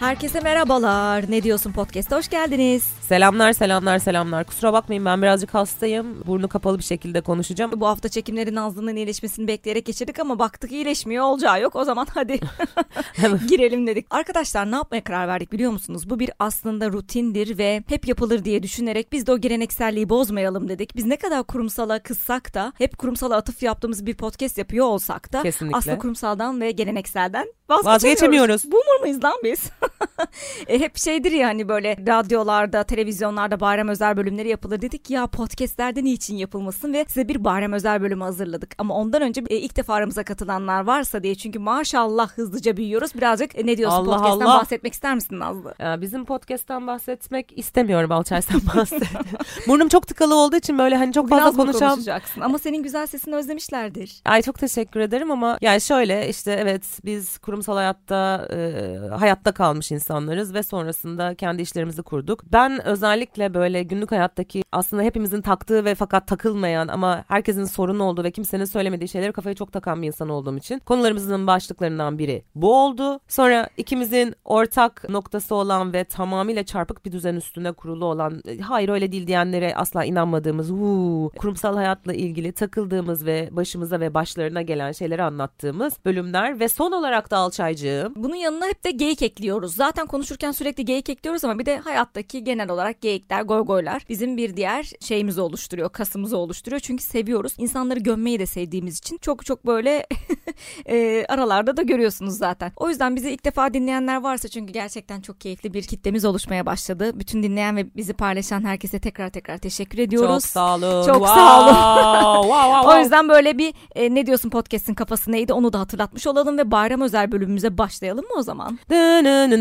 Herkese merhabalar. Ne diyorsun podcast'a hoş geldiniz. Selamlar selamlar selamlar. Kusura bakmayın ben birazcık hastayım. Burnu kapalı bir şekilde konuşacağım. Bu hafta çekimlerin Nazlı'nın iyileşmesini bekleyerek geçirdik ama baktık iyileşmiyor olacağı yok. O zaman hadi girelim dedik. Arkadaşlar ne yapmaya karar verdik biliyor musunuz? Bu bir aslında rutindir ve hep yapılır diye düşünerek biz de o gelenekselliği bozmayalım dedik. Biz ne kadar kurumsala kızsak da hep kurumsala atıf yaptığımız bir podcast yapıyor olsak da Kesinlikle. aslında kurumsaldan ve gelenekselden vazgeçemiyoruz. Vazgeçemiyoruz. Boomer mıyız lan biz? e, hep şeydir ya hani böyle radyolarda, televizyonlarda bayram özel bölümleri yapılır dedik. Ya podcastlerde niçin yapılmasın ve size bir bayram özel bölümü hazırladık. Ama ondan önce e, ilk defa aramıza katılanlar varsa diye çünkü maşallah hızlıca büyüyoruz. Birazcık e, ne diyorsun Allah podcast'tan Allah. bahsetmek ister misin Nazlı? Ya bizim podcast'tan bahsetmek istemiyorum Alçay sen bahset. Burnum çok tıkalı olduğu için böyle hani çok fazla Biraz mı konuşan... konuşacaksın? Ama senin güzel sesini özlemişlerdir. Ay çok teşekkür ederim ama yani şöyle işte evet biz kurumsal hayatta e, hayatta kalmış insanlarız ve sonrasında kendi işlerimizi kurduk. Ben özellikle böyle günlük hayattaki aslında hepimizin taktığı ve fakat takılmayan ama herkesin sorunu olduğu ve kimsenin söylemediği şeyleri kafaya çok takan bir insan olduğum için konularımızın başlıklarından biri bu oldu. Sonra ikimizin ortak noktası olan ve tamamıyla çarpık bir düzen üstüne kurulu olan hayır öyle değil diyenlere asla inanmadığımız huu, kurumsal hayatla ilgili takıldığımız ve başımıza ve başlarına gelen şeyleri anlattığımız bölümler ve son olarak da Alçaycığım Bunun yanına hep de geyik ekliyoruz. Zaten konuşurken sürekli geyik ekliyoruz ama bir de hayattaki genel olarak geyikler, goygoylar bizim bir diğer şeyimizi oluşturuyor, kasımızı oluşturuyor. Çünkü seviyoruz. İnsanları gömmeyi de sevdiğimiz için çok çok böyle e, aralarda da görüyorsunuz zaten. O yüzden bizi ilk defa dinleyenler varsa çünkü gerçekten çok keyifli bir kitlemiz oluşmaya başladı. Bütün dinleyen ve bizi paylaşan herkese tekrar tekrar teşekkür ediyoruz. çok sağ olun. Çok Wow, sağ olun. wow, wow, O wow. yüzden böyle bir e, ne diyorsun podcast'in kafası neydi onu da hatırlatmış olalım ve bayram özel bölümümüze başlayalım mı o zaman? Dınınını, dırınınınınınını.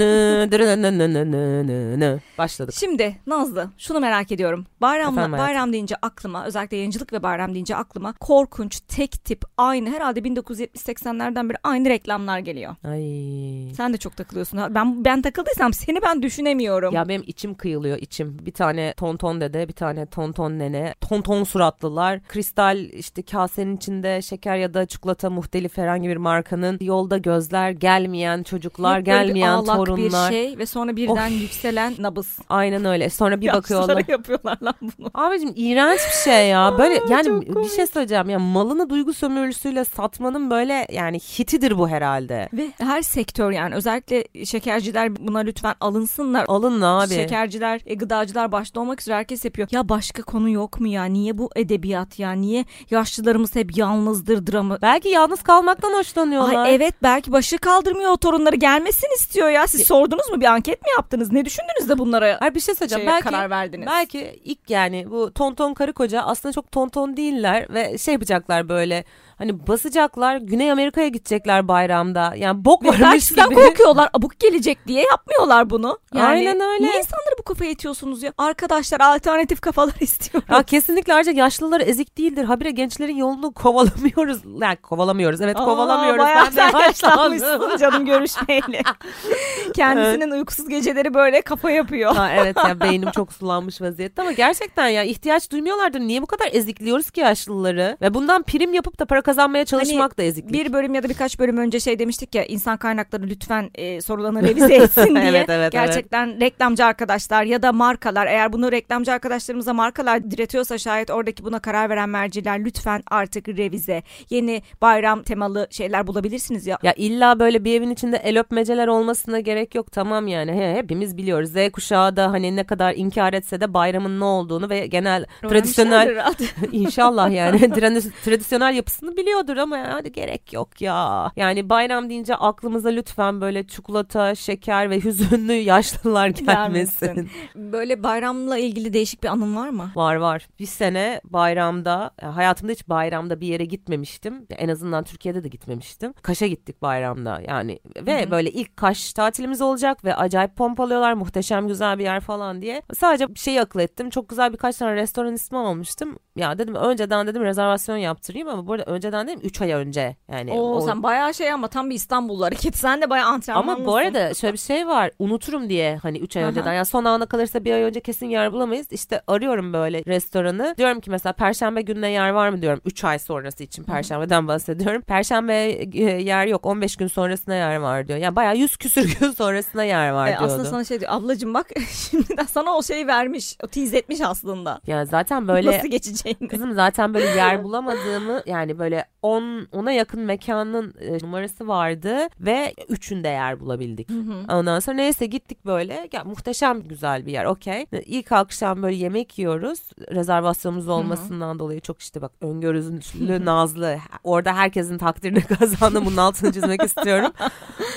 Başladık. Şimdi Nazlı şunu merak ediyorum. Bayram, Efendim bayram deyince aklıma özellikle yayıncılık ve bayram deyince aklıma korkunç tek tip aynı herhalde 1970-80'lerden beri aynı reklamlar geliyor. Ay. Sen de çok takılıyorsun. Ben ben takıldıysam seni ben düşünemiyorum. Ya benim içim kıyılıyor içim. Bir tane tonton dede, bir tane tonton nene, tonton suratlılar. Kristal işte kasenin içinde şeker ya da çikolata muhtelif herhangi bir markanın yolda gözler, gelmeyen çocuklar, Hep gelmeyen ağlak torunlar. bir şey ve sonra birden yükselen nabız. Aynen öyle. Sonra bir bakıyorlar. yapıyorlar lan bunu. Abicim iğrenç bir şey ya. Böyle Aa, yani bir şey söyleyeceğim ya malını duygu sömürüsüyle satmanın böyle yani hitidir bu herhalde. Ve her sektör yani özellikle şekerciler buna lütfen alınsınlar. Alın abi. Şekerciler, e, gıdacılar başta olmak üzere herkes yapıyor. Ya başka konu yok mu ya? Niye bu edebiyat ya? Niye yaşlılarımız hep yalnızdır dramı? Belki yalnız kalmaktan hoşlanıyorlar. Ay evet belki başı kaldırmıyor o torunları gelmesin istiyor ya. Siz sordunuz mu bir anket mi yaptınız? Ne düşündünüz de bunlara Hayır bir şey söyleyeceğim. şeye belki karar verdiniz? belki ilk yani bu tonton karı koca aslında çok tonton değiller ve şey yapacaklar böyle hani basacaklar Güney Amerika'ya gidecekler bayramda. Yani bok varmış gibi. korkuyorlar. Abuk gelecek diye yapmıyorlar bunu. Yani Aynen öyle. Niye insanları bu kafaya itiyorsunuz ya? Arkadaşlar alternatif kafalar istiyorum. Ya kesinlikle ayrıca yaşlılar ezik değildir. Habire gençlerin yolunu kovalamıyoruz. Yani kovalamıyoruz. Evet Aa, kovalamıyoruz. bayağı Ben de yaşlanmışsın. canım görüşmeyle. Kendisinin uykusuz geceleri böyle kafa yapıyor. Ha, evet ya beynim çok sulanmış vaziyette ama gerçekten ya ihtiyaç duymuyorlardır. Niye bu kadar ezikliyoruz ki yaşlıları? Ve bundan prim yapıp da para kazanmaya çalışmak da eziklik. Bir bölüm ya da birkaç bölüm önce şey demiştik ya insan kaynakları lütfen e, sorularını revize etsin diye. Evet, evet, Gerçekten reklamcı arkadaşlar ya da markalar eğer bunu reklamcı arkadaşlarımıza markalar diretiyorsa şayet oradaki buna karar veren merciler lütfen artık revize. Yeni bayram temalı şeyler bulabilirsiniz ya. Ya illa böyle bir evin içinde el öpmeceler olmasına gerek yok tamam yani He, hepimiz biliyoruz Z kuşağı da hani ne kadar inkar etse de bayramın ne olduğunu ve genel tradisyonel Öğrenmişlerdir inşallah yani tradi- tradisyonel yapısını biliyordur ama yani gerek yok ya. Yani bayram deyince aklımıza lütfen böyle çikolata, şeker ve hüzünlü yaşlılar gelmesin. Gelmesin. Böyle bayramla ilgili değişik bir anın var mı? Var var. Bir sene bayramda ya hayatımda hiç bayramda bir yere gitmemiştim. En azından Türkiye'de de gitmemiştim. Kaş'a gittik bayramda yani ve Hı hı. böyle ilk Kaş tatilimiz olacak ve acayip pompalıyorlar muhteşem güzel bir yer falan diye. Sadece bir şeyi akıl ettim. Çok güzel birkaç tane restoran ismi almıştım. Ya dedim önceden dedim rezervasyon yaptırayım ama bu arada önceden dedim 3 ay önce. Yani Oo o- sen bayağı şey ama tam bir İstanbul hareketi. Sen de bayağı antrenmanlısın. ama bu arada şöyle bir şey var. Unuturum diye hani 3 ay Aha. önceden. Yani son ana kalırsa bir ay önce kesin yer bulamayız. İşte arıyorum böyle restoranı. Diyorum ki mesela perşembe gününe yer var mı diyorum. 3 ay sonrası için perşembeden bahsediyorum. Perşembe e, yer yok. 15 gün sonrasına yer var diyor. Yani bayağı 100 küsür gün sonrasına yer var E, diyordu. aslında sana şey diyor ablacım bak şimdiden sana o şeyi vermiş. O tease etmiş aslında. Yani zaten böyle Nasıl geçeceğini. Kızım zaten böyle yer bulamadığımı yani böyle 10 ona yakın mekanın e, numarası vardı ve üçünde yer bulabildik. Ondan sonra neyse gittik böyle ya, muhteşem güzel bir yer okey. İlk akşam böyle yemek yiyoruz rezervasyonumuz olmasından dolayı çok işte bak öngörülü nazlı orada herkesin takdirini kazandı bunun altını çizmek istiyorum.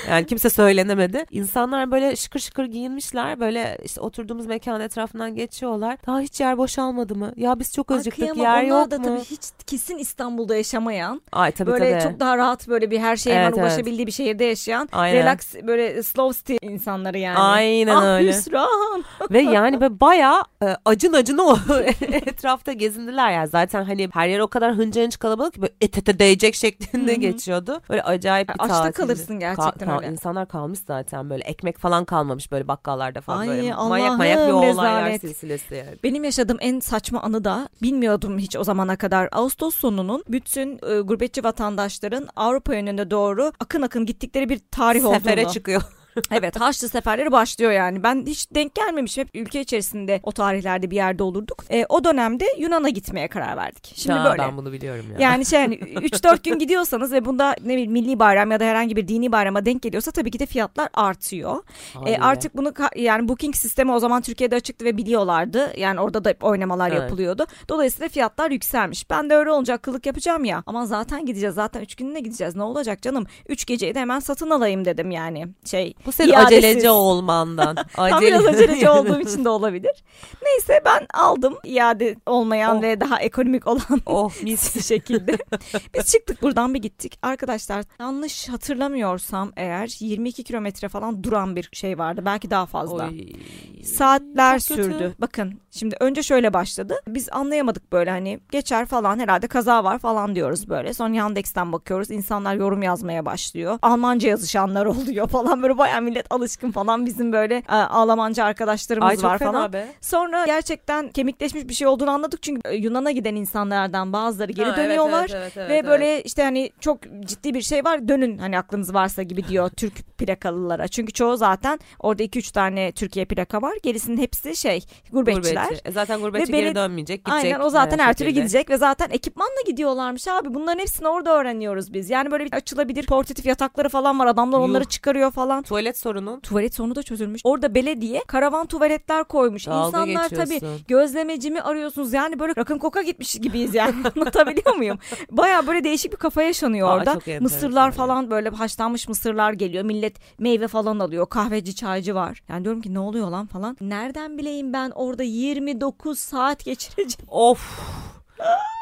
Yani kimse söylenemedi. İnsanlar böyle şıkır şıkır giyinmişler böyle işte oturduğumuz mekan etrafından geçiyorlar. Daha hiç yer boşalmadı mı? Ya biz çok acıktık yer yok da mu? tabii hiç kesin İstanbul'da yaşamayan Ay tabii böyle tabii. çok daha rahat böyle bir her şeye hemen Evet, evet. ulaşabildiği bir şehirde yaşayan Aynen. relax böyle slow stil insanları yani. Aynen ah, öyle. hüsran. Ve yani böyle bayağı e, acın acın o etrafta gezindiler yani. Zaten hani her yer o kadar hınca hınç kalabalık ki böyle et ete değecek şeklinde geçiyordu. Böyle acayip bir Açta tatildi. kalırsın gerçekten Ka- ka- öyle. İnsanlar kalmış zaten böyle ekmek falan kalmamış böyle bakkallarda falan Ay, böyle Allah'ım, manyak manyak bir olaylar silsilesi yani. Benim yaşadığım en saçma anı da bilmiyordum hiç o zamana kadar. Ağustos sonunun bütün e, gurbetçi vatandaşların Avrupa yönüne doğru akın akın gittikleri bir tarih Sefere olduğunu. çıkıyor. Evet Haçlı seferleri başlıyor yani. Ben hiç denk gelmemişim. Hep ülke içerisinde o tarihlerde bir yerde olurduk. E, o dönemde Yunan'a gitmeye karar verdik. Şimdi Ha, böyle. Ben bunu biliyorum ya. Yani şey yani 3-4 gün gidiyorsanız ve bunda ne bileyim milli bayram ya da herhangi bir dini bayrama denk geliyorsa tabii ki de fiyatlar artıyor. E, artık bunu yani booking sistemi o zaman Türkiye'de açıktı ve biliyorlardı. Yani orada da oynamalar Evet. yapılıyordu. Dolayısıyla fiyatlar yükselmiş. Ben de öyle olacak kılık yapacağım ya. Ama zaten gideceğiz. Zaten 3 gününe gideceğiz. Ne olacak canım? 3 geceyi de hemen satın alayım dedim yani. Şey Bu senin iadesiz. aceleci olmandan. Tam biraz aceleci olduğum için de olabilir. Neyse ben aldım iade olmayan Oh. ve daha ekonomik olan Oh mis. şekilde. Biz çıktık buradan bir gittik. Arkadaşlar yanlış hatırlamıyorsam eğer 22 kilometre falan duran bir şey vardı. Belki daha fazla. Oy. Saatler Çok kötü. sürdü. Bakın şimdi önce şöyle başladı. Biz anlayamadık böyle hani geçer falan herhalde kaza var falan diyoruz böyle. Sonra Yandex'ten bakıyoruz. İnsanlar yorum yazmaya başlıyor. Almanca yazışanlar oluyor falan böyle bayağı millet alışkın falan. Bizim böyle e, Almanca arkadaşlarımız Ay çok var fena falan. be. Sonra gerçekten kemikleşmiş bir şey olduğunu anladık. Çünkü e, Yunan'a giden insanlardan bazıları geri Ha, dönüyorlar. evet, evet, evet, Ve evet. böyle işte hani çok ciddi bir şey var dönün hani aklınız varsa gibi diyor Türk plakalılara. Çünkü çoğu zaten orada 2-3 tane Türkiye plaka var. Gerisinin hepsi şey gurbetçiler. Gurbetçi. E zaten gurbetçi Ve geri dönmeyecek. Gidecek Aynen o zaten her her türlü gidecek ve zaten ekipmanla gidiyorlarmış abi. Bunların hepsini orada öğreniyoruz biz. Yani böyle bir açılabilir portatif yatakları falan var. Adamlar onları Yuh. çıkarıyor falan. Tuvalet sorunu. Tuvalet sorunu da çözülmüş. Orada belediye karavan tuvaletler koymuş. Dalga İnsanlar tabii geçiyorsun. gözlemeci mi arıyorsunuz? Yani böyle rakın koka gitmiş gibiyiz yani. Anlatabiliyor muyum? Baya böyle değişik bir kafa yaşanıyor Aa, orada. Mısırlar falan böyle haşlanmış mısırlar geliyor. Millet meyve falan alıyor. Kahveci çaycı var. Yani diyorum ki ne oluyor lan falan. Nereden bileyim ben orada 29 saat geçireceğim. Of.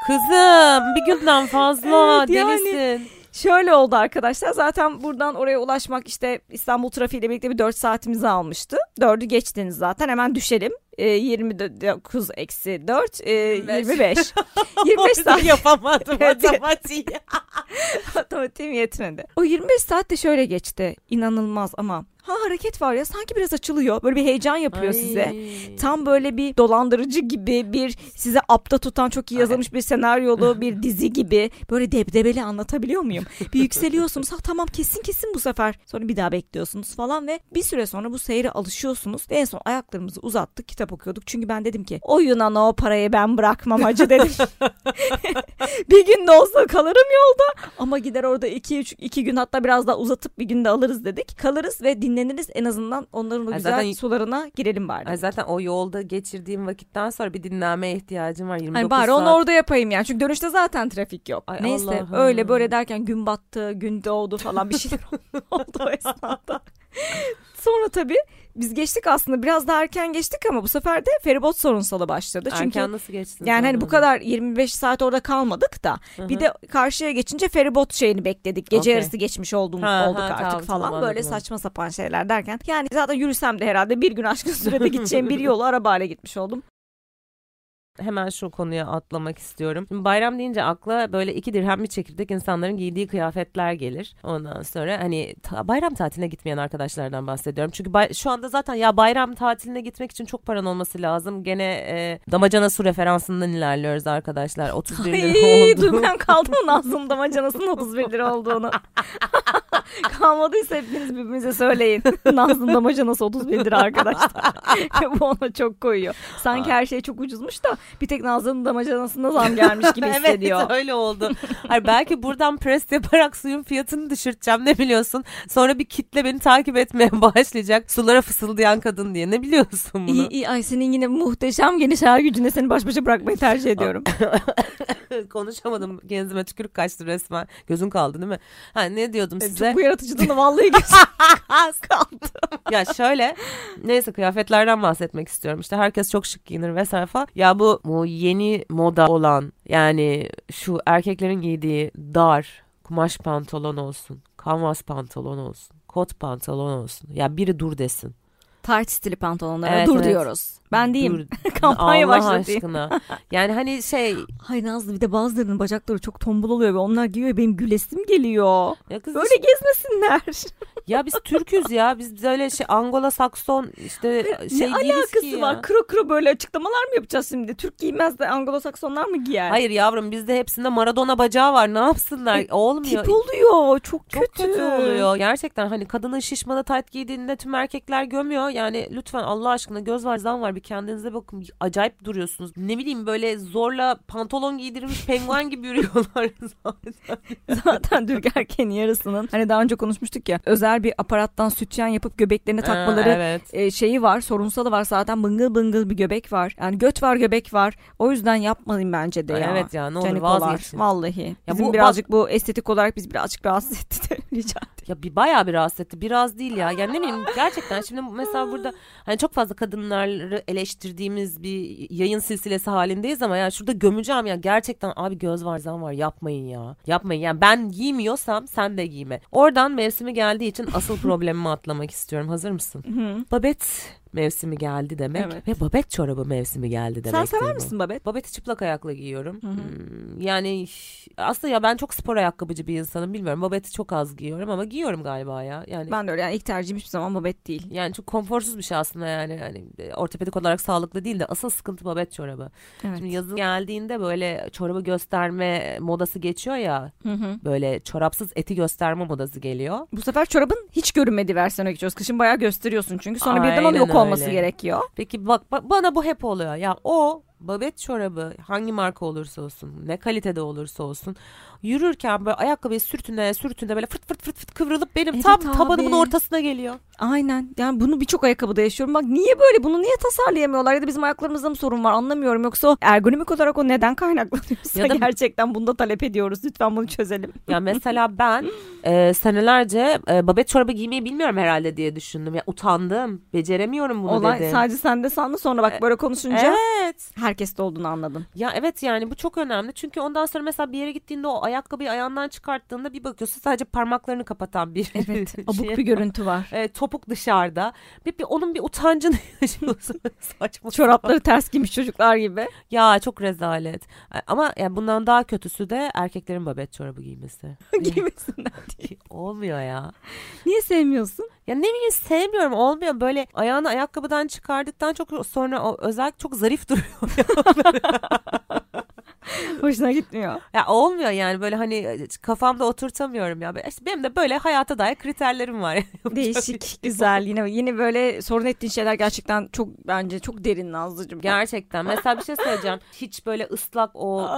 Kızım bir günden fazla Evet, yani. Şöyle oldu arkadaşlar. Zaten buradan oraya ulaşmak işte İstanbul trafiğiyle birlikte bir 4 saatimizi almıştı. 4'ü geçtiniz zaten. Hemen düşelim. Ee, 29 eksi 4 e, 25. 25 saat yapamadım matematiği. matematiğim yetmedi. O 25 saat de şöyle geçti. İnanılmaz ama. Ha hareket var ya sanki biraz açılıyor. Böyle bir heyecan yapıyor size. Tam böyle bir dolandırıcı gibi bir size apta tutan çok iyi yazılmış bir senaryolu bir dizi gibi böyle debdebeli anlatabiliyor muyum? Bir yükseliyorsunuz ha tamam kesin kesin bu sefer sonra bir daha bekliyorsunuz falan ve bir süre sonra bu seyre alışıyorsunuz ve en son ayaklarımızı uzattık kitap okuyorduk. Çünkü ben dedim ki o Yunan'a o parayı ben bırakmam hacı dedim. bir gün de olsa kalırım yolda ama gider orada iki, üç, iki gün hatta biraz daha uzatıp bir gün de alırız dedik. Kalırız ve dinleniriz en azından onların o güzel zaten- sularına girelim bari. Ay zaten o yolda geçirdiğim vakitten sonra bir dinlenmeye ihtiyacım var. 29 Hani bari saat. onu orada yapayım yani. Çünkü dönüşte zaten trafik yok. Ay Neyse Allah'ım. öyle böyle derken gün battı, gün doğdu falan bir şeyler oldu o esnada. Sonra tabii biz geçtik aslında biraz daha erken geçtik ama bu sefer de feribot sorunsalı başladı. Çünkü Erken nasıl geçtin? yani hani bu kadar 25 saat orada kalmadık da Hı bir de karşıya geçince feribot şeyini bekledik. Gece Okey. yarısı geçmiş olduğumuz Ha, olduk ha, artık tamam, falan. tamam, Böyle saçma sapan şeyler derken yani zaten yürüsem de herhalde bir gün aşkın sürede gideceğim bir yolu arabayla gitmiş oldum. Hemen şu konuya atlamak istiyorum. Şimdi bayram deyince akla böyle iki dirhem bir çekirdek insanların giydiği kıyafetler gelir. Ondan sonra hani ta- bayram tatiline gitmeyen arkadaşlardan bahsediyorum. Çünkü bay- şu anda zaten ya bayram tatiline gitmek için çok paran olması lazım. Gene e, damacana su referansından ilerliyoruz arkadaşlar. 31 lira oldu. duymayan kaldım Nazlı'nın damacanasının 31 lira olduğunu. Kalmadıysa hepiniz birbirinize söyleyin. Nazlı'nın damacanası 30 bin lira arkadaşlar. Bu ona çok koyuyor. Sanki her şey çok ucuzmuş da bir tek Nazlı'nın damacanasına zam gelmiş gibi hissediyor. evet öyle oldu. Hayır, belki buradan pres yaparak suyun fiyatını düşürteceğim ne biliyorsun. Sonra bir kitle beni takip etmeye başlayacak. Sulara fısıldayan kadın diye ne biliyorsun bunu? İyi iyi ay senin yine muhteşem geniş hayal gücüne seni baş başa bırakmayı tercih ediyorum. Konuşamadım genzime tükürük kaçtı resmen. Gözün kaldı değil mi? Ha, ne diyordum size? Bu yaratıcılığına vallahi kaldı. ya şöyle neyse kıyafetlerden bahsetmek istiyorum. İşte herkes çok şık giyinir vesaire falan. Ya bu, bu yeni moda olan yani şu erkeklerin giydiği dar kumaş pantolon olsun, kanvas pantolon olsun, kot pantolon olsun. Ya biri dur desin. Tight stili pantolonlara Evet, dur evet. diyoruz. Ben diyeyim. Kampanya Allah aşkına. Yani hani şey Hayır Nazlı bir de bazılarının bacakları çok tombul oluyor ve onlar giyiyor benim gülesim geliyor. ya kız Böyle gezmesinler. ya biz Türküz ya biz öyle şey Angola Sakson işte şey ne alakası ki ya. var? Kro kro böyle açıklamalar mı yapacağız şimdi? Türk giymez de Anglo-Saksonlar mı giyer? Hayır yavrum bizde hepsinde Maradona bacağı var ne yapsınlar olmuyor. Tip oluyor. Çok, Çok kötü. oluyor. Gerçekten hani kadının şişmanı tayt giydiğinde tüm erkekler gömüyor. Yani lütfen Allah aşkına göz var zan var bir kendinize bakın. Acayip duruyorsunuz. Ne bileyim böyle zorla pantolon giydirilmiş penguen gibi yürüyorlar zaten. Zaten Türk erkeğin yarısının hani daha önce konuşmuştuk ya özel bir aparattan sütyen yapıp göbeklerine takmaları Ha, evet. e, şeyi var sorunsalı var zaten bıngıl bıngıl bir göbek var. Yani göt var göbek var. O yüzden yapmayın bence de ya. Evet ya ne olur Canikolar. vazgeçin. Vallahi. Ya Bizim bu- birazcık bu estetik olarak biz birazcık rahatsız etti de rica. Ya bir bayağı bir rahatsız etti. Biraz değil ya. Yani ne bileyim gerçekten şimdi mesela burada hani çok fazla kadınları eleştirdiğimiz bir yayın silsilesi halindeyiz ama ya şurada gömeceğim ya gerçekten abi göz var zan var yapmayın ya. Yapmayın yani ben giymiyorsam sen de giyme. Oradan mevsimi geldiği için asıl problemimi atlamak istiyorum. Hazır mısın? Babet mevsimi geldi demek Evet. ve babet çorabı mevsimi geldi demek. Sen sever misin Babet? Babeti çıplak ayakla giyiyorum. Hmm, Yani aslında ya ben çok spor ayakkabıcı bir insanım bilmiyorum. Babeti çok az giyiyorum ama giyiyorum galiba ya. Yani Ben de öyle yani ilk tercihim hiçbir zaman Babet değil. yani çok konforsuz bir şey aslında yani. yani e, ortopedik olarak sağlıklı değil de asıl sıkıntı babet çorabı. Evet. Şimdi yazın geldiğinde böyle çorabı gösterme modası geçiyor ya. Hı hı. Böyle çorapsız eti gösterme modası geliyor. Bu sefer çorabın hiç görünmediği versiyona geçiyoruz. Kışın bayağı gösteriyorsun çünkü sonra birden Aynen onun yok olması gerekiyor. Peki bak, bak bana bu hep oluyor. Ya o babet çorabı hangi marka olursa olsun ne kalitede olursa olsun yürürken böyle ayakkabıyı sürtüne sürtüne böyle fırt fırt fırt fırt kıvrılıp benim Evet tam abi. tabanımın ortasına geliyor. Aynen. Yani bunu birçok ayakkabıda yaşıyorum. Bak niye böyle? Bunu niye tasarlayamıyorlar? Ya da bizim ayaklarımızda mı sorun var? Anlamıyorum. Yoksa ergonomik olarak o neden kaynaklanıyorsa Ya da- gerçekten bunda talep ediyoruz. Lütfen bunu çözelim. Ya mesela ben e, senelerce e, babet çorabı giymeyi bilmiyorum herhalde diye düşündüm. Ya utandım. Beceremiyorum bunu Olay dedim. sadece sende sandı. Sonra bak böyle konuşunca Evet. Herkeste olduğunu anladın. Ya evet yani bu çok önemli. Çünkü ondan sonra mesela bir yere gittiğinde o ayakkabıyı ayağından çıkarttığında bir bakıyorsun sadece parmaklarını kapatan bir Evet. şey. abuk bir görüntü var. E, topuk dışarıda. Bir, bir onun bir utancını yaşıyorsun. Saçma. Çorapları ters giymiş çocuklar gibi. Ya çok rezalet. E, Ama yani bundan daha kötüsü de erkeklerin babet çorabı giymesi. Giymesinler diye. Olmuyor ya. Niye sevmiyorsun? Ya ne bileyim sevmiyorum olmuyor böyle ayağını ayakkabıdan çıkardıktan çok sonra o özellikle çok zarif duruyor. Hoşuna gitmiyor. ya olmuyor yani böyle hani kafamda oturtamıyorum ya. İşte benim de böyle hayata dair kriterlerim var. Değişik, güzel. Yine yine böyle sorun ettiğin şeyler gerçekten çok bence çok derin Nazlıcığım. Gerçekten. Mesela bir şey söyleyeceğim. Hiç böyle ıslak o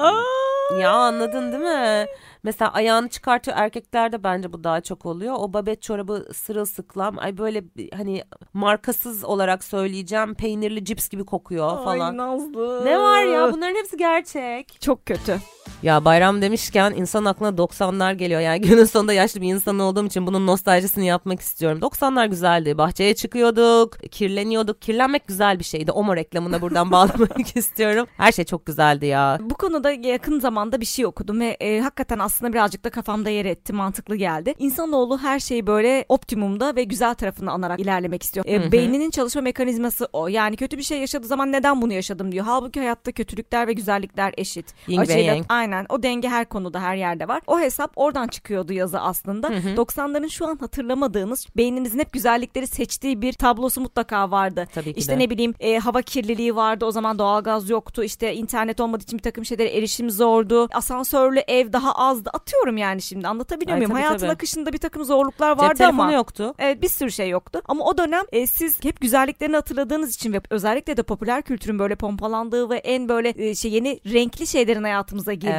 ya anladın değil mi? Mesela ayağını çıkartıyor erkeklerde bence bu daha çok oluyor. O babet çorabı sırılsıklam. Ay böyle bir- hani markasız olarak söyleyeceğim. Peynirli cips gibi kokuyor falan. Ay Nazlı. Ne var ya bunların hepsi gerçek. Çok kötü. Ya bayram demişken insan aklına 90'lar geliyor. Yani günün sonunda yaşlı bir insan olduğum için bunun nostaljisini yapmak istiyorum. 90'lar güzeldi. Bahçeye çıkıyorduk, kirleniyorduk. Kirlenmek güzel bir şeydi. Omo reklamına buradan bağlamak istiyorum. Her şey çok güzeldi ya. Bu konuda yakın zamanda bir şey okudum ve e, hakikaten aslında birazcık da kafamda yer etti, mantıklı geldi. İnsanoğlu her şeyi böyle optimumda ve güzel tarafını anarak ilerlemek istiyor. E, Hı hı. beyninin çalışma mekanizması o. Yani kötü bir şey yaşadığı zaman neden bunu yaşadım diyor. Halbuki hayatta kötülükler ve güzellikler eşit. Yin ve yang. aynen aynen o denge her konuda her yerde var. O hesap oradan çıkıyordu yazı aslında. 90'ların şu an hatırlamadığınız beyninizin hep güzellikleri seçtiği bir tablosu mutlaka vardı. Tabii ki işte de. ne bileyim e, hava kirliliği vardı o zaman doğalgaz yoktu işte internet olmadığı için bir takım şeylere erişim zordu. Asansörlü ev daha azdı. Atıyorum yani şimdi anlatabiliyor Ay, muyum? tabii, Hayatın tabii. akışında bir takım zorluklar Cep vardı telefonu ama. yoktu. Evet bir sürü şey yoktu. Ama o dönem e, siz hep güzelliklerini hatırladığınız için ve özellikle de popüler kültürün böyle pompalandığı ve en böyle e, şey yeni renkli şeylerin hayatımıza girdiği,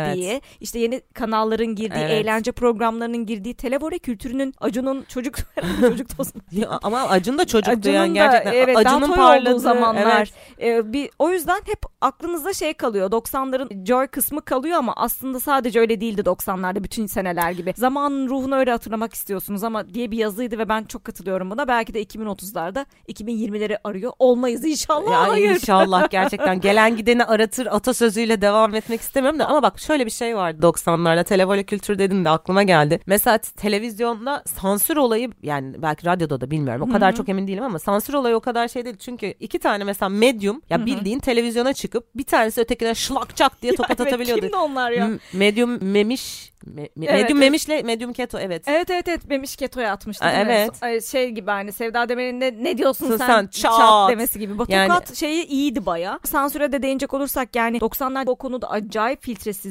işte yeni kanalların girdiği, Evet. eğlence programlarının girdiği, televore kültürünün Acun'un çocuk çocuk ama Acun da çocuktu Acun'un yani da, gerçekten. evet, Acun'un parladığı zamanlar. evet. E, bir o yüzden hep aklınızda şey kalıyor. 90'ların joy kısmı kalıyor ama aslında sadece öyle değildi 90'larda bütün seneler gibi. Zamanın ruhunu öyle hatırlamak istiyorsunuz ama diye bir yazıydı ve ben çok katılıyorum buna. Belki de 2030'larda 2020'leri arıyor. Olmayız inşallah. Ya Hayır. inşallah gerçekten gelen gideni aratır atasözüyle devam etmek istemiyorum da ama bak şöyle bir şey vardı 90'larda televole kültür dedin de aklıma geldi. Mesela televizyonda sansür olayı yani belki radyoda da bilmiyorum o kadar çok emin değilim ama sansür olayı o kadar şey değil. Çünkü iki tane mesela medyum ya bildiğin televizyona çıkıp bir tanesi ötekine şlak çak diye tokat atabiliyordu. kimdi onlar ya? M- Medyum memiş me- me- Evet, medyum evet. memişle medyum keto evet. Evet evet evet Memiş Keto'ya atmıştı Aa, evet. Ay, Şey gibi hani Sevda Demir'in de ne diyorsun Sen- sen, çat. çat. demesi gibi. Bu Yani- tokat şeyi iyiydi baya. Sansüre de değinecek olursak yani 90'lar o konuda acayip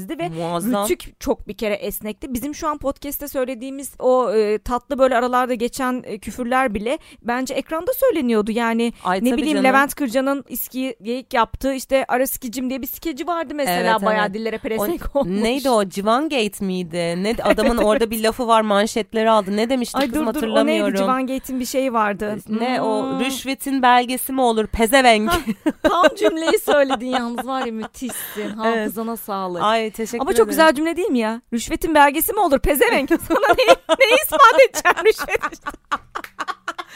filtresizdi ve Muazzam. rütük çok bir kere esnekti. Bizim şu an podcast'te söylediğimiz o e, tatlı böyle aralarda geçen e, küfürler bile bence ekranda söyleniyordu. Yani Ay, ne bileyim canım. Levent Kırca'nın iski geyik yaptığı işte Ara Sikicim diye bir skeci vardı mesela Evet, bayağı evet. dillere O- pelesenk olmuş. neydi o Civan Gate miydi? Ne adamın orada bir lafı var manşetleri aldı. Ne demişti Ay kızım dur dur o hatırlamıyorum. neydi Civan Gate'in bir şeyi vardı. Ne o Hmm. rüşvetin belgesi mi olur pezevenk. Tam cümleyi söyledin yalnız var ya müthişsin. Hafızana sağlık. Ay teşekkür Ama çok ederim. güzel cümle değil mi ya? Rüşvetin belgesi mi olur pezevenk? Sana ne, ne ispat edeceğim rüşvet?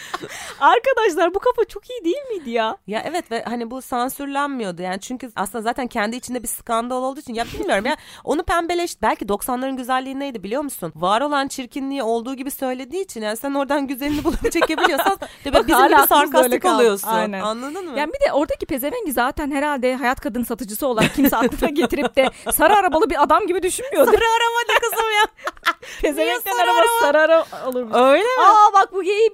Arkadaşlar bu kafa çok iyi değil miydi ya? Ya evet ve hani bu sansürlenmiyordu yani çünkü aslında zaten kendi içinde bir skandal olduğu için ya bilmiyorum ya onu pembeleş belki 90'ların güzelliği neydi biliyor musun? Var olan çirkinliği olduğu gibi söylediği için yani sen oradan güzelini bulup çekebiliyorsan de Bak, bizim gibi sarkastik oluyorsun. Aynen. Anladın mı? Yani bir de oradaki pezevengi zaten herhalde hayat kadın satıcısı olarak kimse aklına getirip de sarı arabalı bir adam gibi düşünmüyordu. Sarı araba ne kızım ya? Pezevenklerin sarı arabası sarı araba olurmuş. Öyle mi? Aa bak bu geyiği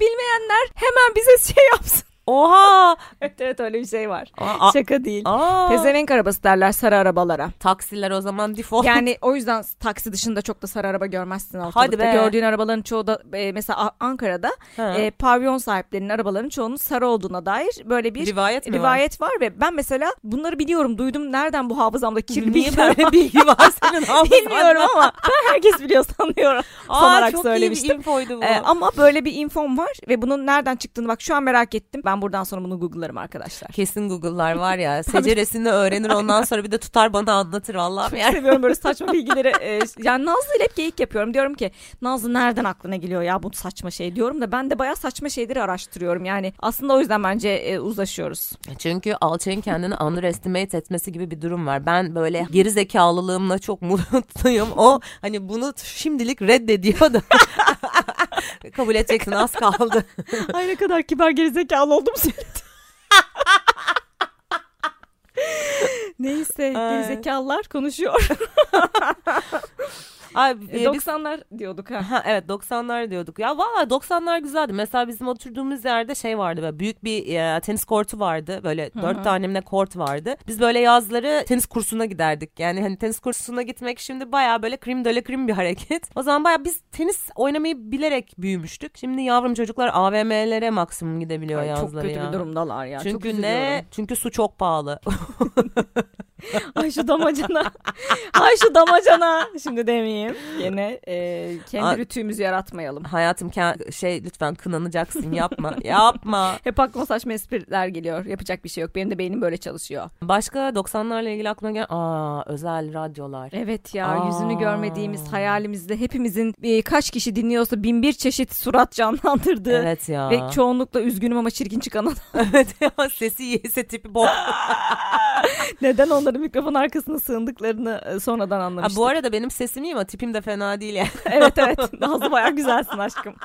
bilmeyenler hemen bize şey yapsın. Oha. evet evet öyle bir şey var. Aa, Şaka değil. aa. Pezevenk arabası derler sarı arabalara. Taksiler o zaman default. Yani o yüzden taksi dışında çok da sarı araba görmezsin ortalıkta. Hadi be. Gördüğün arabaların çoğu da e, mesela Ankara'da Ha. e, pavyon sahiplerinin arabalarının çoğunun sarı olduğuna dair böyle bir Rivayet mi var? rivayet var? ve ben mesela bunları biliyorum duydum nereden bu hafızamda kirli Niye böyle bilgi var senin hafızanda? bilmiyorum ama ben herkes biliyor sanıyorum Aa, sanarak çok söylemiştim. iyi bir infoydu bu. Ee, ama böyle bir infom var ve bunun nereden çıktığını bak şu an merak ettim. Ben buradan sonra bunu googlarım arkadaşlar. Kesin Google'lar var ya. Seceresini öğrenir ondan sonra bir de tutar bana anlatır Allah'ım Çok yani. seviyorum böyle saçma bilgileri. e, yani Nazlı ile hep geyik yapıyorum. Diyorum ki Nazlı nereden aklına geliyor ya bu saçma şey diyorum da ben de bayağı saçma şeyleri araştırıyorum. Yani aslında o yüzden bence e, uzlaşıyoruz. Çünkü alçağın kendini underestimate etmesi gibi bir durum var. Ben böyle geri zekalılığımla çok mutluyum. O hani bunu şimdilik reddediyor da. Kabul edeceksin az kaldı. Ay ne kadar kibar gerizekalı oldum söyledim. Neyse gerizekalılar konuşuyor. Ay, E, e, biz 90'lar diyorduk ha. Ha evet 90'lar diyorduk. Ya valla 90'lar güzeldi. Mesela bizim oturduğumuz yerde şey vardı böyle büyük bir e, tenis kortu vardı. Böyle dört tane mi ne kort vardı. Biz böyle yazları tenis kursuna giderdik. Yani hani tenis kursuna gitmek şimdi baya böyle krim döle krim bir hareket. O zaman baya biz tenis oynamayı bilerek büyümüştük. Şimdi yavrum çocuklar AVM'lere maksimum gidebiliyor Ay, çok yazları kötü ya. bir durumdalar ya. çok Çünkü üzülüyorum. ne? Çünkü su çok pahalı. Ay şu damacana. Ay şu damacana. Şimdi demeyeyim. Yine e, kendi rütüğümüzü yaratmayalım. Hayatım şey lütfen kınanacaksın yapma. yapma. Hep aklıma saçma espriler geliyor. Yapacak bir şey yok. Benim de beynim böyle çalışıyor. Başka 90'larla ilgili aklıma gelen aa özel radyolar. Evet ya Aa. yüzünü görmediğimiz hayalimizde hepimizin e, kaç kişi dinliyorsa bin bir çeşit surat canlandırdığı Evet ya. ve çoğunlukla üzgünüm ama çirkin çıkan adam. evet ya sesi yese tipi bok. Neden onların mikrofon arkasına sığındıklarını e, sonradan Ha, anlamıştık. bu arada benim sesim iyi ama tipim de fena değil yani. evet evet Nazlı bayağı güzelsin aşkım.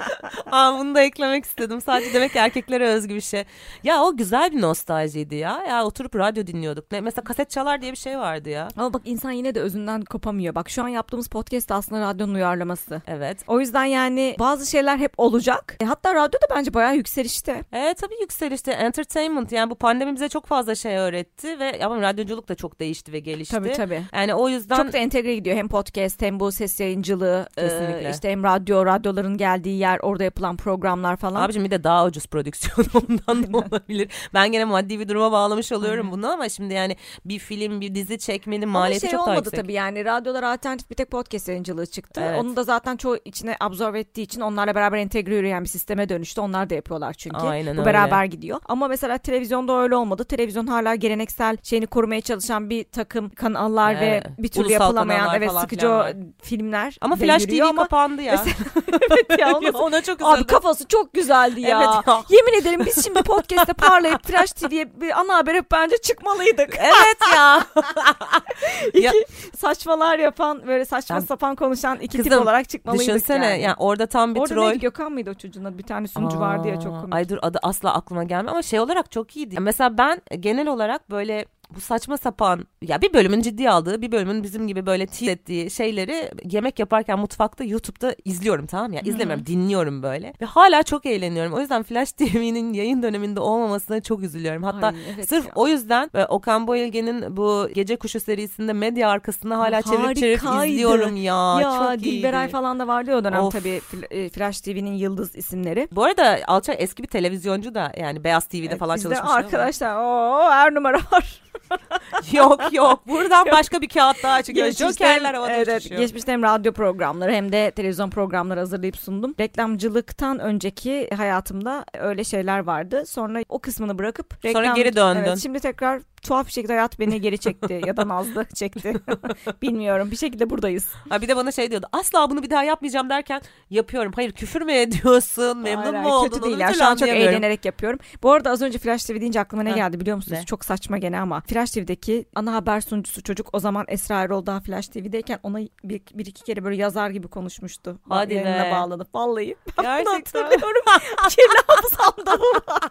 Aa, bunu da eklemek istedim. Sadece demek ki erkeklere özgü bir şey. Ya o güzel bir nostaljiydi ya. Ya oturup radyo dinliyorduk. Ne, mesela kaset çalar diye bir şey vardı ya. Ama bak insan yine de özünden kopamıyor. Bak şu an yaptığımız podcast aslında radyonun uyarlaması. Evet. O yüzden yani bazı şeyler hep olacak. E, hatta radyo da bence bayağı yükselişte. Evet tabii yükselişte. Entertainment yani bu pandemi bize çok fazla şey öğretti ve ama radyoculuk da çok değişti ve gelişti. Tabii tabii. Yani o yüzden Çok da entegre gidiyor. Hem podcast hem bu ses yayıncılığı. e, Kesinlikle. işte hem radyo, radyoların geldiği yer, orada yapılan programlar falan. Abicim bir de daha ucuz prodüksiyon ondan da olabilir. Ben gene maddi bir duruma bağlamış oluyorum bunu ama şimdi yani bir film bir dizi çekmenin maliyeti şey çok daha olmadı yüksek. tabii yani radyolar alternatif bir tek podcast yayıncılığı çıktı. Evet. Onu da zaten çoğu içine absorbe ettiği için onlarla beraber entegre yürüyen bir sisteme dönüştü. Onlar da yapıyorlar çünkü. Aynen Bu öyle. beraber gidiyor. Ama mesela televizyonda öyle olmadı. Televizyon hala geleneksel şeyini korumaya çalışan bir takım kanallar ve Evet. bir türlü Ulusal yapılamayan evet sıkıcı o filmler. Ama Flash TV ama kapandı ya. evet ya, onu- Ona çok Abi üzüldüm. kafası çok güzeldi ya. Evet ya. Yemin ederim biz şimdi podcast'te parlayıp Flash TV'ye bir ana haber hep bence çıkmalıydık. Evet ya. İki Ya- saçmalar yapan böyle saçma Ben- sapan konuşan iki tip Kızım, olarak çıkmalıydık Düşünsene yani. yani. orada tam bir Orada troll. neydi Gökhan mıydı o çocuğun? Bir tane sunucu vardı ya çok Aa, komik. Ay dur adı asla aklıma gelmiyor ama şey olarak çok iyiydi. Mesela ben genel olarak böyle bu saçma sapan ya bir bölümün ciddiye aldığı bir bölümün bizim gibi böyle tilt ettiği şeyleri yemek yaparken mutfakta YouTube'da izliyorum tamam mı? ya izlemiyorum dinliyorum böyle ve hala çok eğleniyorum. O yüzden Flash TV'nin yayın döneminde olmamasına çok üzülüyorum. Hatta Ay, evet sırf ya. o yüzden ve Okan Bayülgen'in bu Gece Kuşu serisinde medya arkasında hala çevirip çevirip Harikaydı. izliyorum ya. ya çok Dilberay iyiydi. falan da vardı ya o dönem Of. tabii e, Flash TV'nin yıldız isimleri. Bu arada Alçak eski bir televizyoncu da yani Beyaz TV'de Evet, falan bizde çalışmış. ama- arkadaşlar o her numara var. yok yok. Buradan başka bir kağıt daha çıkıyor. Geçmişte Jokerler havada evet, uçuşuyor. Geçmişte hem radyo programları hem de televizyon programları hazırlayıp sundum. Reklamcılıktan önceki hayatımda öyle şeyler vardı. Sonra o kısmını bırakıp Sonra geri döndün. Evet, şimdi tekrar tuhaf bir şekilde hayat beni geri çekti ya da Nazlı çekti. Bilmiyorum. Bir şekilde buradayız. Ha bir de bana şey diyordu. Asla bunu bir daha yapmayacağım derken yapıyorum. Hayır küfür mü ediyorsun? Memnun Hayır, mu hayır, oldun? Kötü değil ya. Şu an çok eğlenerek yapıyorum. Bu arada az önce Flash TV deyince aklıma ne Ha. geldi biliyor musunuz? Ne? Çok saçma gene ama. Flash TV'deki ana haber sunucusu çocuk o zaman Esra Erol daha Flash TV'deyken ona bir, bir iki kere böyle yazar gibi konuşmuştu. Hadi Yayınına be. bağlanıp. Vallahi. Ben bunu Gerçekten. hatırlıyorum. Kirli hafızamda bu var.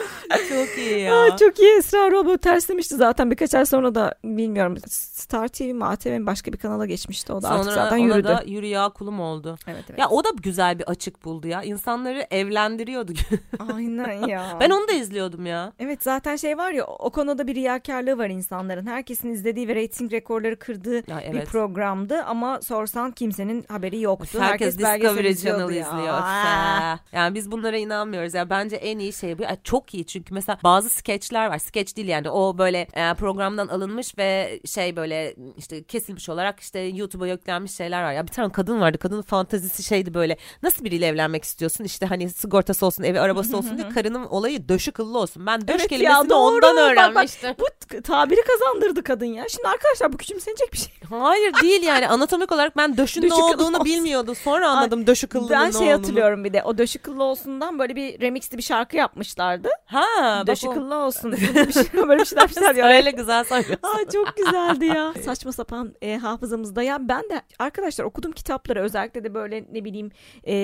Çok iyi ya. Aa, çok iyi Esra böyle terslemişti zaten. Birkaç ay sonra da bilmiyorum Star TV mi ATV mi başka bir kanala geçmişti. O da artık Sonra zaten ona yürüdü. da yürü ya kulum oldu. Evet, evet. Ya o da güzel bir açık buldu ya. İnsanları evlendiriyordu. Aynen ya. ben onu da izliyordum ya. Evet zaten şey var ya o konuda bir riyakarlığı var insanların. Herkesin izlediği ve reyting rekorları kırdığı Ya bir evet. programdı ama sorsan kimsenin haberi yoktu. Herkes, belgesel Discovery Channel ya. izliyor. Aa. Yani biz bunlara inanmıyoruz. Ya bence en iyi şey bu. Ya çok iyi çünkü mesela bazı skeçler var. Skeç değil yani o böyle e, programdan alınmış ve şey böyle işte kesilmiş olarak işte YouTube'a yüklenmiş şeyler var. Ya bir tane kadın vardı. Kadının fantezisi şeydi böyle. Nasıl biriyle evlenmek istiyorsun? İşte hani sigortası olsun, evi arabası olsun diye. Karının olayı döşü kıllı olsun. Ben döş Evet ya, kelimesini doğru. ondan Bak, bak, öğrenmiştim. Bu tabiri kazandırdı kadın ya. Şimdi arkadaşlar bu küçümsenecek bir şey. Hayır değil yani anatomik olarak ben döşün Döşü ne olduğunu bilmiyordum. Sonra anladım döşü kıllının Ben şey olduğunu. hatırlıyorum bir de o döşü kıllı olsundan böyle bir remixli bir şarkı yapmışlardı. Ha, kıllı olsun. bir şey, böyle bir şeyler yapmışlar ya. Öyle güzel söylüyorsun. Aa, çok güzeldi ya. Saçma sapan e, hafızamızda. Ya ben de arkadaşlar okudum kitapları özellikle de böyle ne bileyim e,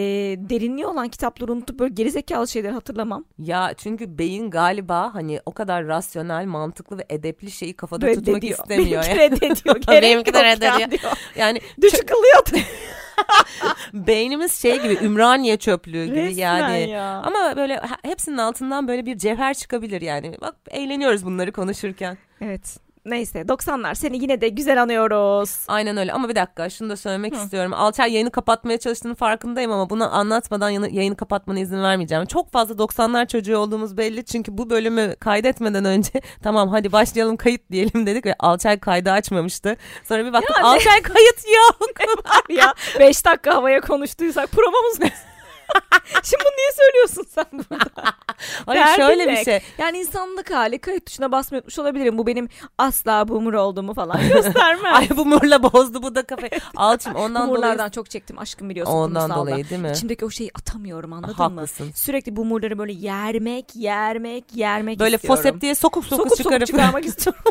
derinliği olan kitapları unutup böyle gerizekalı şeyleri hatırlamam. Ya çünkü beyin galiba hani o kadar rasyonel, mantıklı ve edepli şeyi kafada tutmak Reddediyor. istemiyor. Benimki reddediyor. Gerek Benimki de reddediyor. diyor. Yani Düşük kılıyor. Beynimiz şey gibi Ümraniye çöplüğü gibi Resmen yani. ya. Ama böyle hepsinin altından böyle bir cevher çıkabilir yani. Bak eğleniyoruz bunları konuşurken. Evet. Neyse 90'lar seni yine de güzel anıyoruz. Aynen öyle ama bir dakika şunu da söylemek Hı. istiyorum. Alçer yayını kapatmaya çalıştığının farkındayım ama bunu anlatmadan yayını, kapatmana izin vermeyeceğim. Çok fazla 90'lar çocuğu olduğumuz belli çünkü bu bölümü kaydetmeden önce tamam hadi başlayalım kayıt diyelim dedik ve Alçer kaydı açmamıştı. Sonra bir baktık Yani- Alçer kayıt yok. ya 5 dakika havaya konuştuysak provamız ne? Şimdi bunu niye söylüyorsun sen burada? Hayır Derdin şöyle bir şey. Yani insanlık hali kayıt tuşuna basmayı unutmuş olabilirim. Bu benim asla boomer olduğumu falan göstermez. Ay bu murla bozdu bu da kafayı. Alçım ondan Boomerlardan dolayı. çok çektim aşkım biliyorsun Ondan dolayı değil mi? İçimdeki o şeyi atamıyorum anladın mı? Haklısın. Sürekli boomerları böyle yermek, yermek, yermek Böyle istiyorum. fosep diye sokup sokup, sokup sokup çıkarıp. çıkarmak istiyorum.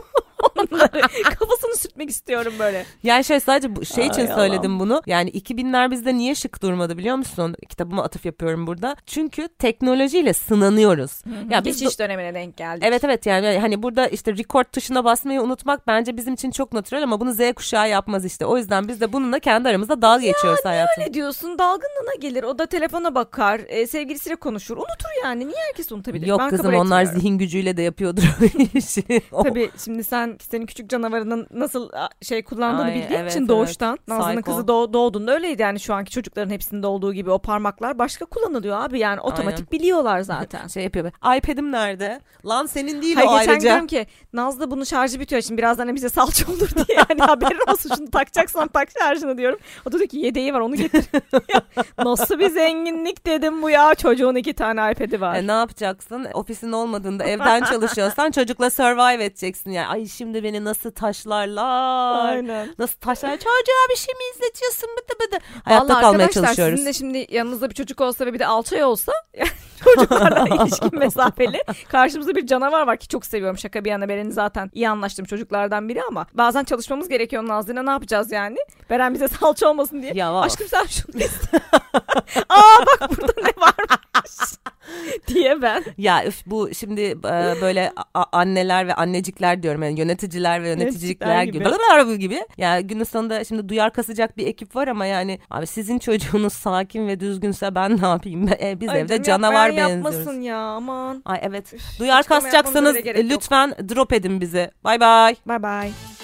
Bunları. Kafasını sürtmek istiyorum böyle. Yani şey sadece bu şey için Ay söyledim bunu. Yani 2000'ler bizde niye şık durmadı biliyor musun? Kitabıma atıf yapıyorum burada. Çünkü teknolojiyle sınanıyoruz. Ya biz Geçiş dönemine denk geldik. Evet evet yani hani burada işte record tuşuna basmayı unutmak bence bizim için çok natürel ama bunu Z kuşağı yapmaz işte. O yüzden biz de bununla kendi aramızda dalga geçiyoruz hayatım. Ne diyorsun dalgınlığına gelir o da telefona bakar e, sevgilisiyle konuşur unutur yani niye herkes unutabilir Yok ben kızım onlar zihin gücüyle de yapıyordur o işi. Tabii şimdi sen senin küçük canavarının nasıl şey kullandığını Ay, bildiğin evet, için evet. doğuştan. Nazlı'nın Psycho. kızı doğ, doğduğunda öyleydi yani şu anki çocukların hepsinde olduğu gibi o parmaklar başka kullanılıyor abi yani otomatik biliyorlar zaten. şey yapıyor. iPad'im nerede? Lan senin değil Hayır o geçen ayrıca. diyorum ki Nazlı bunun şarjı bitiyor şimdi birazdan bize salça olur diye yani haberin olsun şunu takacaksan tak şarjını diyorum. O da diyor ki yedeği var onu getir. Nasıl bir zenginlik dedim bu ya çocuğun iki tane iPad'i var. E, ne yapacaksın? Ofisin olmadığında evden çalışıyorsan çocukla survive edeceksin. Yani ay şimdi beni nasıl taşlarlar? Aynen. Nasıl taşlar? Çocuğa bir şey mi izletiyorsun? Bıdı bıdı. Hayatta Vallahi kalmaya çalışıyoruz. sizin de şimdi yanınızda bir çocuk olsa ve bir de alçay olsa çocuklarla ilişkin mesafeli karşımızda bir canavar var ki çok seviyorum şaka bir yana Beren'i zaten iyi anlaştığım çocuklardan biri ama bazen çalışmamız gerekiyor Nazlı'yla ne yapacağız yani Beren bize salça olmasın diye Ya var. aşkım sen şunu iste aa bak burada ne varmış diye ben Ya üf, bu şimdi e, böyle anneler ve annecikler diyorum yani yöneticiler ve yöneticilikler Yöneticiler gibi. gibi. Ya günün sonunda şimdi duyar kasacak bir ekip var ama yani abi sizin çocuğunuz sakin ve düzgünse ben ne yapayım? E, biz Ay evde canavar yapmayan benziyoruz. yapmasın ya aman Ay evet. Duyar açıklama yapmamıza kasacaksanız gerek yok. lütfen drop edin bizi. Bay bay. bye bye